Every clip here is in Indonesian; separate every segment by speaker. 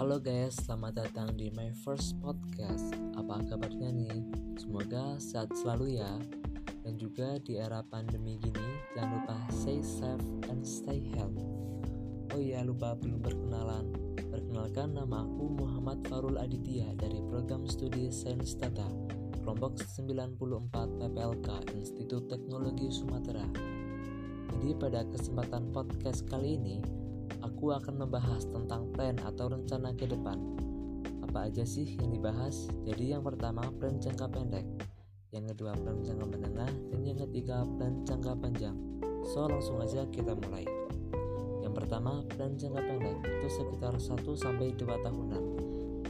Speaker 1: guys, selamat datang di my first podcast. Apa kabarnya nih? Semoga sehat selalu ya. Dan juga di era pandemi gini, jangan lupa stay safe and stay healthy. Oh iya, lupa belum berkenalan. Perkenalkan nama aku Muhammad Farul Aditya dari program studi Sains Tata, kelompok 94 PPLK Institut Teknologi Sumatera. Jadi pada kesempatan podcast kali ini, aku akan membahas tentang plan atau rencana ke depan. Apa aja sih yang dibahas? Jadi yang pertama plan jangka pendek, yang kedua plan jangka menengah, dan yang ketiga plan jangka panjang. So langsung aja kita mulai. Yang pertama plan jangka pendek itu sekitar 1 sampai 2 tahunan.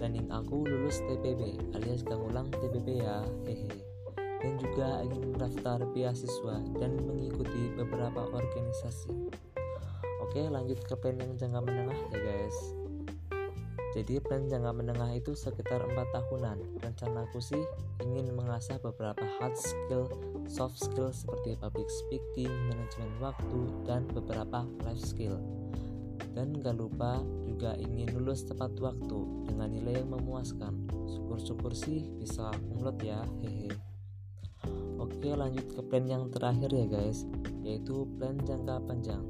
Speaker 1: Planning aku lulus TPB alias gak ngulang TPB ya, hehe. Dan juga ingin mendaftar beasiswa dan mengikuti beberapa organisasi. Oke lanjut ke plan yang jangka menengah ya guys. Jadi plan jangka menengah itu sekitar 4 tahunan. Rencanaku sih ingin mengasah beberapa hard skill soft skill seperti public speaking manajemen waktu dan beberapa life skill. Dan gak lupa juga ingin lulus tepat waktu dengan nilai yang memuaskan. Syukur-syukur sih bisa kumlot ya hehe. Oke lanjut ke plan yang terakhir ya guys yaitu plan jangka panjang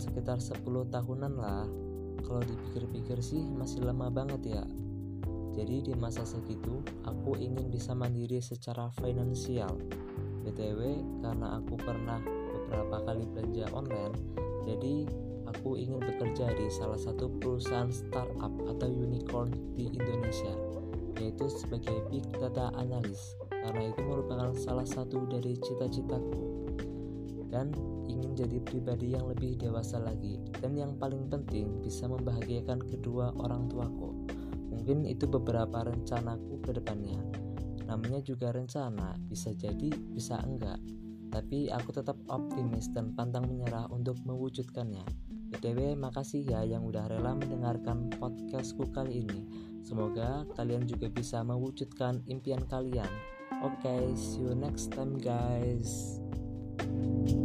Speaker 1: sekitar 10 tahunan lah. Kalau dipikir-pikir sih masih lama banget ya. Jadi di masa segitu aku ingin bisa mandiri secara finansial. Btw karena aku pernah beberapa kali belanja online jadi aku ingin bekerja di salah satu perusahaan startup atau unicorn di Indonesia yaitu sebagai big data analyst. Karena itu merupakan salah satu dari cita-citaku dan ingin jadi pribadi yang lebih dewasa lagi dan yang paling penting bisa membahagiakan kedua orang tuaku. Mungkin itu beberapa rencanaku ke depannya. Namanya juga rencana, bisa jadi, bisa enggak. Tapi aku tetap optimis dan pantang menyerah untuk mewujudkannya. BTW makasih ya yang udah rela mendengarkan podcastku kali ini. Semoga kalian juga bisa mewujudkan impian kalian. Oke, okay, see you next time guys. thank you